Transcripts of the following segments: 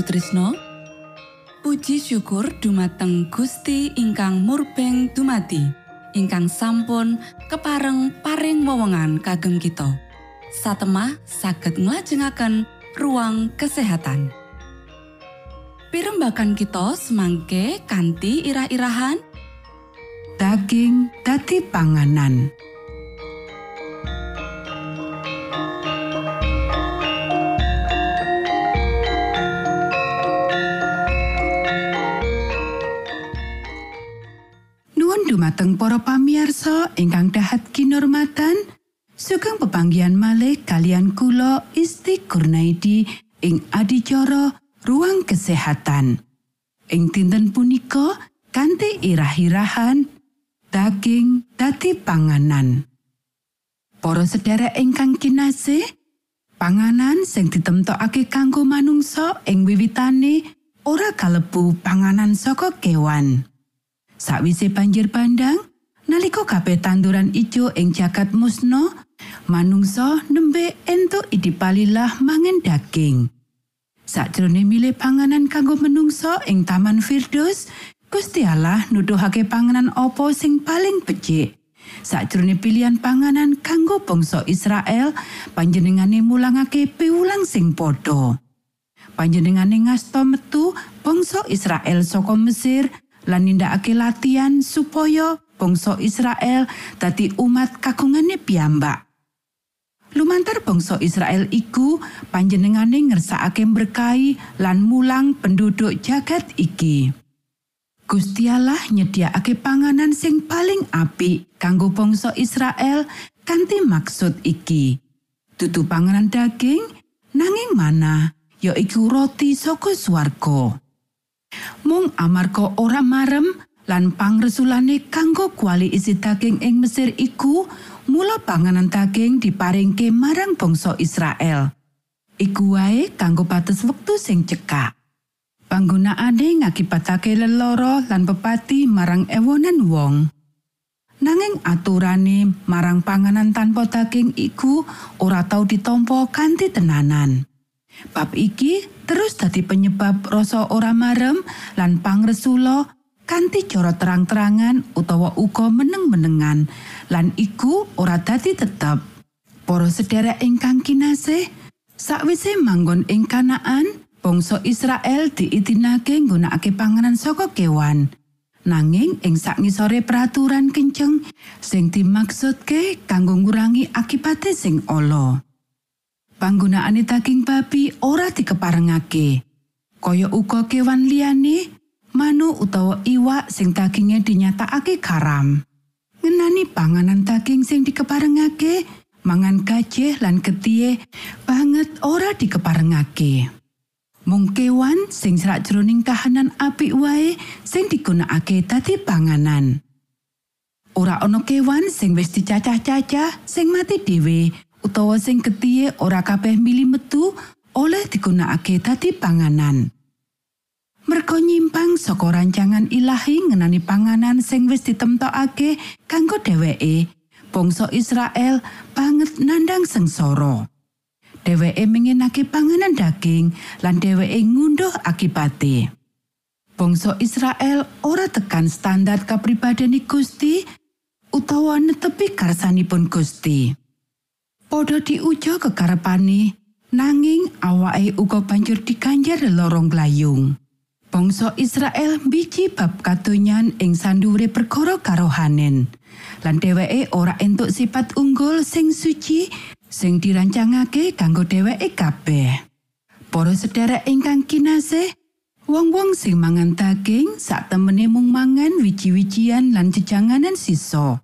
Sutrisno. Puji syukur dumateng Gusti ingkang murbeng dumati ingkang sampun kepareng paring wewenngan kagem kita. Satemah saged nglajengaken ruang kesehatan. Pirembakan kita semangke kanthi irah-irahan. Daging dadi panganan dumateng para pamiarsa ingkang dahat kinormatan sugeng pepanggian malih kalian kula Isti Kurnaidi ing adicara ruang kesehatan ing dinten punika kanthi irah-irahan daging dadi panganan. Para sedherek ingkang kinasih, panganan sing ditemtokake kanggo manungsa ing wiwitane ora kalebu panganan saka kewan. Sawise banjir bandang, nalika kabeh tanduran ijo ing jagat musno, manungsa nembe entuk idipalilah mangan daging. Sakjroning milih panganan kanggo menungsa ing Taman Firdaus, Gusti Allah nuduhake panganan apa sing paling becik. Sakjroning pilihan panganan kanggo bangsa Israel, panjenengane mulangake piwulang sing padha. Panjenengane ngasta metu bangsa Israel saka Mesir lan nindakake latihan supaya bangsa Israel dadi umat kagungane piyambak. Lumantar bangsa Israel iku panjenengane ngersakake berkahi lan mulang penduduk jagat iki. Gusti Allah nyediakake panganan sing paling apik kanggo bangsa Israel kanthi maksud iki. Dudu panganan daging nanging mana ya iku roti saka swarga. Mung amarga ora marem lan pangresulane kanggo kuali isi daging ing Mesir iku, mula panganan daging diparingke marang bangsa Israel. Iku wae kanggo batas wektu sing cekak. Panggunaane ngakibatake leloro lan pepati marang ewonan wong. Nanging aturane marang panganan tanpa daging iku ora tau ditompo kanthi tenanan. Bab iki terus dadi penyebab rasa ora marem lan pangresula kanthi cara terang-terangan utawa uga meneng-menengan lan iku ora dadi tetep. Para sedherek ingkang kinasih, sakwise manggon ing Kanaan, bangsa Israel diitinake nggunakake panganan saka kewan. Nanging ing sakngisore peraturan kenceng sing dimaksudke kanggo ngurangi akibate sing ala. Panggunaane daging babi ora dikeparengake. Kaya uga kewan liyane, manu utawa iwak sing daginge dinyatakake karam. Ngenani panganan daging sing dikeparengake, mangan gajah lan getih banget ora dikeparengake. Mung kewan sing serak jroning kahanan apik wae sing digunakake dadi panganan. Ora ana kewan sing wis dicacah-cacah sing mati dhewe utawa sing getih ora kabeh mili metu oleh digunakake dadi panganan. Merko nyimpang saka rancangan ilahi ngenani panganan sing wis ditemtokake kanggo dheweke, bangsa Israel banget nandang sengsara. dheweke mengenake panganan daging lan dheweke ngunduh akibate. Bangsa Israel ora tekan standar kapribadeni Gusti utawa netepi karsanipun Gusti. Padha diuja kekarepane nanging awake uga banjur dikanjar lorong glayung. Bangsa Israel biji bab katonyan ing sandure perkara karohanen. Lan dheweke ora entuk sifat unggul sing suci sing dirancangake kanggo dheweke kabeh. Para sedherek ingkang kinasih, wong-wong sing mangan daging sak temene mung mangan wiji-wijian lan jejanganan sisa.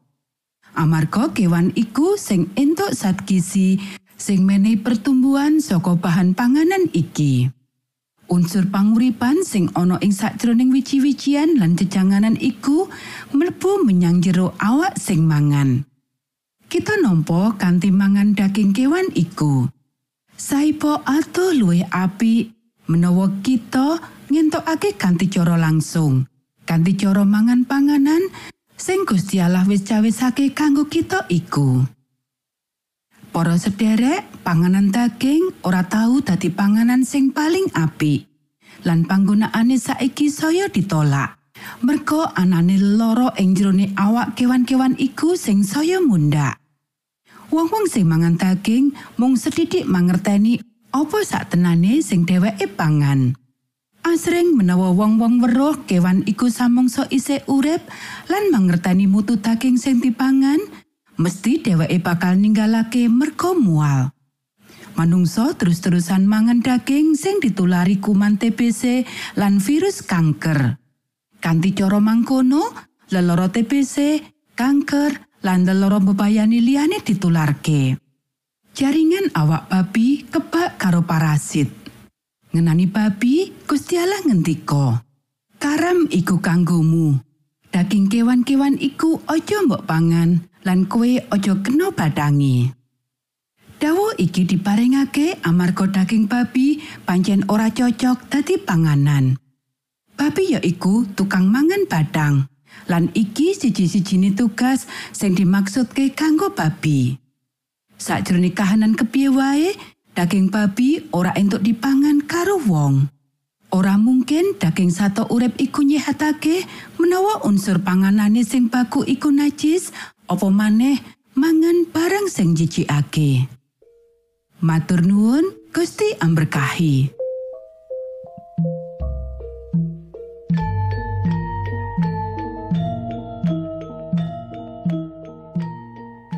Amarga kewan iku sing entuk zat gizi sing menehi pertumbuhan saka bahan panganan iki. Unsur panguripan sing ana ing sakjroning wiji-wijian lan jejanganan iku mlebu menyang jero awak sing mangan. kita nampa kanthi mangan daging kewan iku. Saipo ato luwih apik menawa kita ngentokake kanthi cara langsung. Kanthi cara mangan panganan sing Gusti Allah wis cawisake kanggo kita iku. Para sederek, panganan daging ora tahu dadi panganan sing paling apik. Lan panggunaane saiki saya ditolak. Mergo anane loro ing jerone awak kewan-kewan iku sing saya mundak. Wong-wong sing mangan daging mung sedidik mangerteni apa sak tenane sing dheweke pangan. Asring menawa wong-wong weruh kewan iku samangsa isih urip lan mangerteni mutu daging sing dipangan, mesti dheweke bakal ninggalake merga mual. Manungsa terus-terusan mangan daging sing ditulari kuman TBC lan virus kanker. Kanti cara mangkono, lelara TBC, kanker, lan lelara bebayani liyane ditularke. Jaringan awak babi kebak karo parasit. Ngenani babi, Gusti Allah ngendika, "Karam iku kanggomu. Daging kewan-kewan iku aja mbok pangan lan kowe aja kena badangi." Dawa iki diparingake amarga daging babi pancen ora cocok dadi panganan. Babi ya iku tukang mangan badang. Lan iki siji-sijine tugas sing dimaksudke kanggo babi. Sakjroning kahanan kepiye wae, daging babi ora entuk dipangan karo wong. Ora mungkin daging sato urip iku nyehatake menawa unsur panganane sing baku iku najis, apa maneh mangan barang sing jijikake. Matur nuwun, Gusti amberkahi.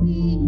we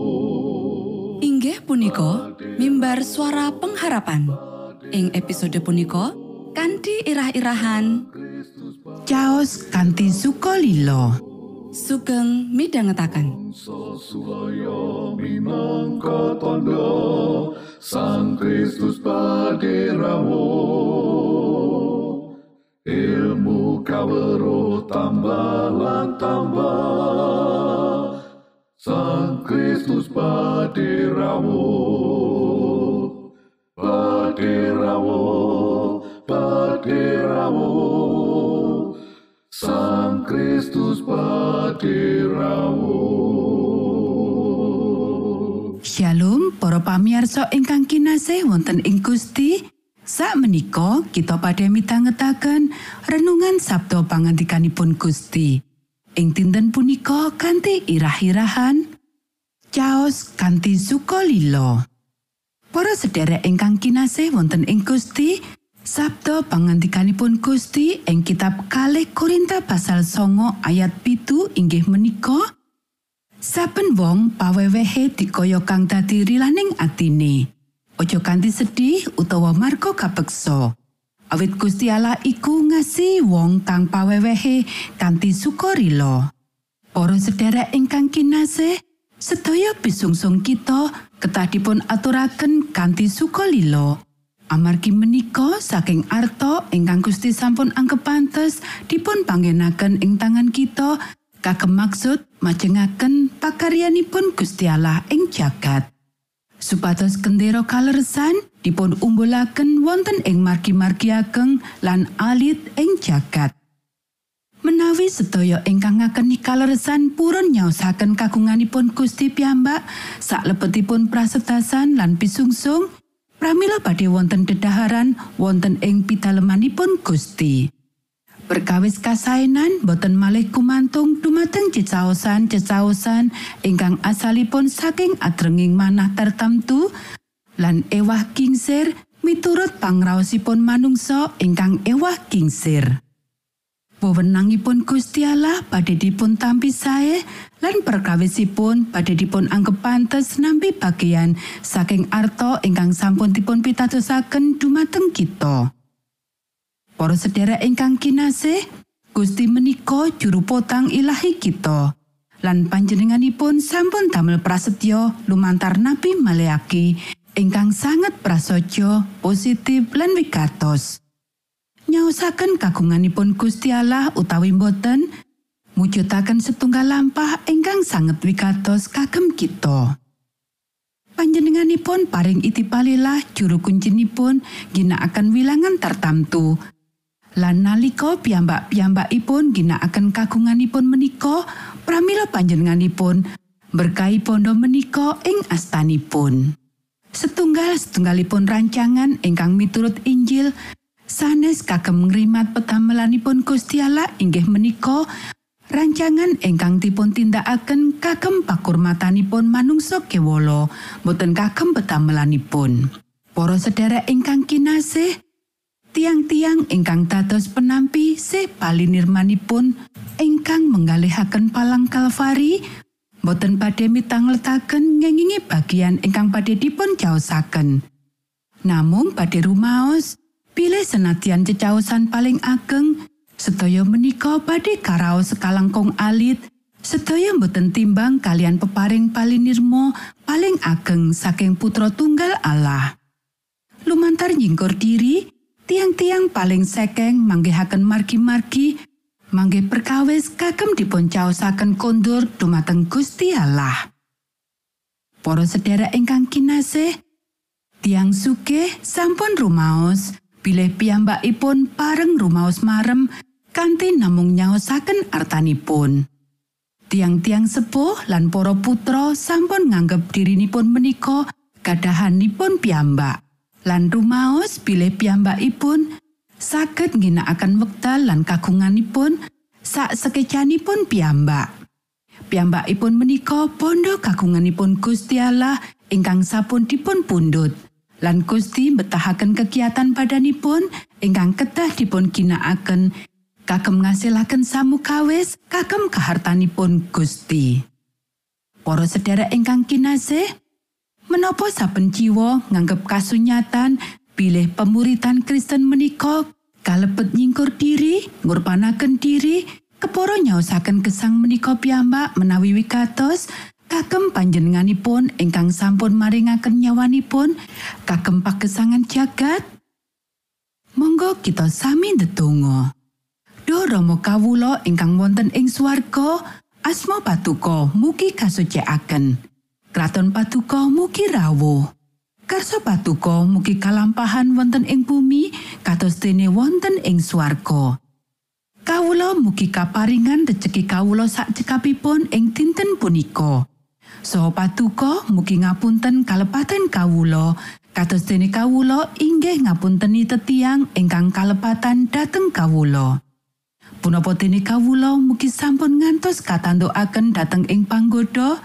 punika mimbar suara pengharapan. Ing episode punika kanthi irah-irahan Chaos kanthi sukolilo sugeng midhangetaken. Minangka tondo Sang Kristus paderamu Ilmu kawero tambah lan tambah Sang Kristus paderamu Paderamu Paderamu Sang Kristus paderamu Shalom para pamiarsa ingkang kinasih wonten ing Gusti. Sak menika kita pada mitangetaken renungan Sabto pangantikanipun Gusti. Ing dinten punika kanthi irah-irahan Chaos kanthi sukolilo Para sederek ingkang kinasih wonten ing Gusti Sabto pangantikanipun Gusti ing kitab kalih Korinta pasal songo ayat pitu inggih menika Saben wong pawewehe dikaya kang dadi rilaning atine. Aja kanthi sedih utawa marga kapeksa. Awit Gusti Allah iku ngasihi wong kang pawewehe kanthi sukarila. Para sedherek ingkang kinasih, sedaya bisungsung kita ketah dipun aturaken kanthi sukalila. Amargi menika saking arta ingkang Gusti sampun anggap pantes dipun panggenaken ing tangan kita kagem maksud majengaken pakaryanipun Gusti Allah ing jagat. Supados kendera kaleresan dipun umbulaken wonten ing margi-margi ageng lan alit ing jagat. Menawi sedaya ingkang ngakeni kaleresan purun nyaosaken kagunganipun Gusti piyambak saklebetipun prasetasan lan pisungsung, pramila badhe wonten dedaharan wonten ing pitalemanipun Gusti. Perkawis kasaenan boten malih kumantung dumateng cecaosan-cecaosan ingkang asalipun saking adrenging manah tertamtu lan ewah kingsir miturut pangraosipun manungsa ingkang ewah kingsir. Wewenangipun Gusti Allah badhe dipun tampi sae lan perkawisipun badhe dipun anggap pantes nampi bagian saking arto ingkang sampun dipun pitadosaken dumateng kita. Para sedherek ingkang kinasih, Gusti menika juru potang ilahi kita. Lan panjenenganipun sampun damel prasetyo lumantar Nabi Maleaki ingkang sangat prasaja, positif lan wigatos. Nyaosaken kagunganipun Gusti Allah utawi boten mujudaken setunggal lampah ingkang sanget wigatos kagem kita. Panjenenganipun paring itipalilah juru kuncinipun ginakaken wilangan tertamtu. Lan nalika piyambak-piyambakipun ginakaken kagunganipun menika, pramila panjenenganipun berkahi pondo menika ing astanipun. Setunggal setunggalipun rancangan ingkang miturut Injil sanes kagem ngrimat petamelanipun Gusti Allah inggih menika rancangan ingkang dipun tindakaken kagem pakurmatanipun manungsa kewolo boten kagem petamelanipun. Para sedherek ingkang kinasih tiang-tiang ingkang dados penampi se palinirmanipun ingkang menggalihaken palang kalvari boten badhe mitangletaken ngengingi bagian ingkang badhe dipun jaosaken namung badhe rumaos Pilih senatian cecaosan paling ageng, sedaya menika badhe karaos sekalangkung alit, sedaya boten timbang kalian peparing palinirmo paling ageng saking putra tunggal Allah. Lumantar nyingkur diri, tiang-tiang paling sekeng manggihaken margi-margi, mangge perkawis kagem dipuncaosaken kondur dumateng Gusti Allah. Para sedherek ingkang kinasih, tiang sugih sampun rumaos, bilih piyambakipun pareng rumaos marem kanthi namung nyaosaken artanipun. Tiang-tiang sepuh lan para putra sampun nganggep dirinipun menika gadahanipun piyambak. Lan rumaos bilih piyambakipun saged ngginakaken wekdal lan kagunganipun sak sekecanipun piyambak. Piyambakipun menika bondo kagunganipun Gusti Allah ingkang sampun dipun pundhut. Lan Gusti betahaken kegiatan badanipun ingkang kedah dipun ginakaken kagem ngasilaken samukawis kagem kahartanipun Gusti. Para sedherek ingkang kinasih, menapa saben jiwa nganggep kasunyatan bilih pemuritan Kristen menika kalebet nyingkur diri, ngurpanaken diri, keporo nyaosaken gesang menika piyambak menawi wigatos kagem panjenenganipun ingkang sampun maringaken nyawanipun kagem pagesangan jagat. Monggo kita sami ndedonga. Do Rama kawula ingkang wonten ing swarga asma patuko mugi kasucikaken. Kraton patuko mugi rawuh. Karso patuko mugi kalampahan wonten ing bumi kados dene wonten ing swarga. Kawula mugi kaparingan rejeki kawula sak cekapipun ing dinten punika. So patuko mugi ngapunten kalepatan kawulo kados dene kawulo inggih ngapunteni tetiang ingkang kalepatan dateng kawulo punapa dene kawulo mugi sampun ngantos katantukaken dateng ing panggoda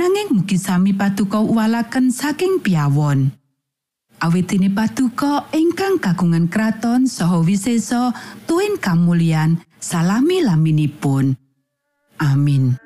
nanging mugi sami patuko walaken saking piawon awit dene patuko ingkang kagungan kraton saha wiseso tuwin kamulyan salami laminipun. Amin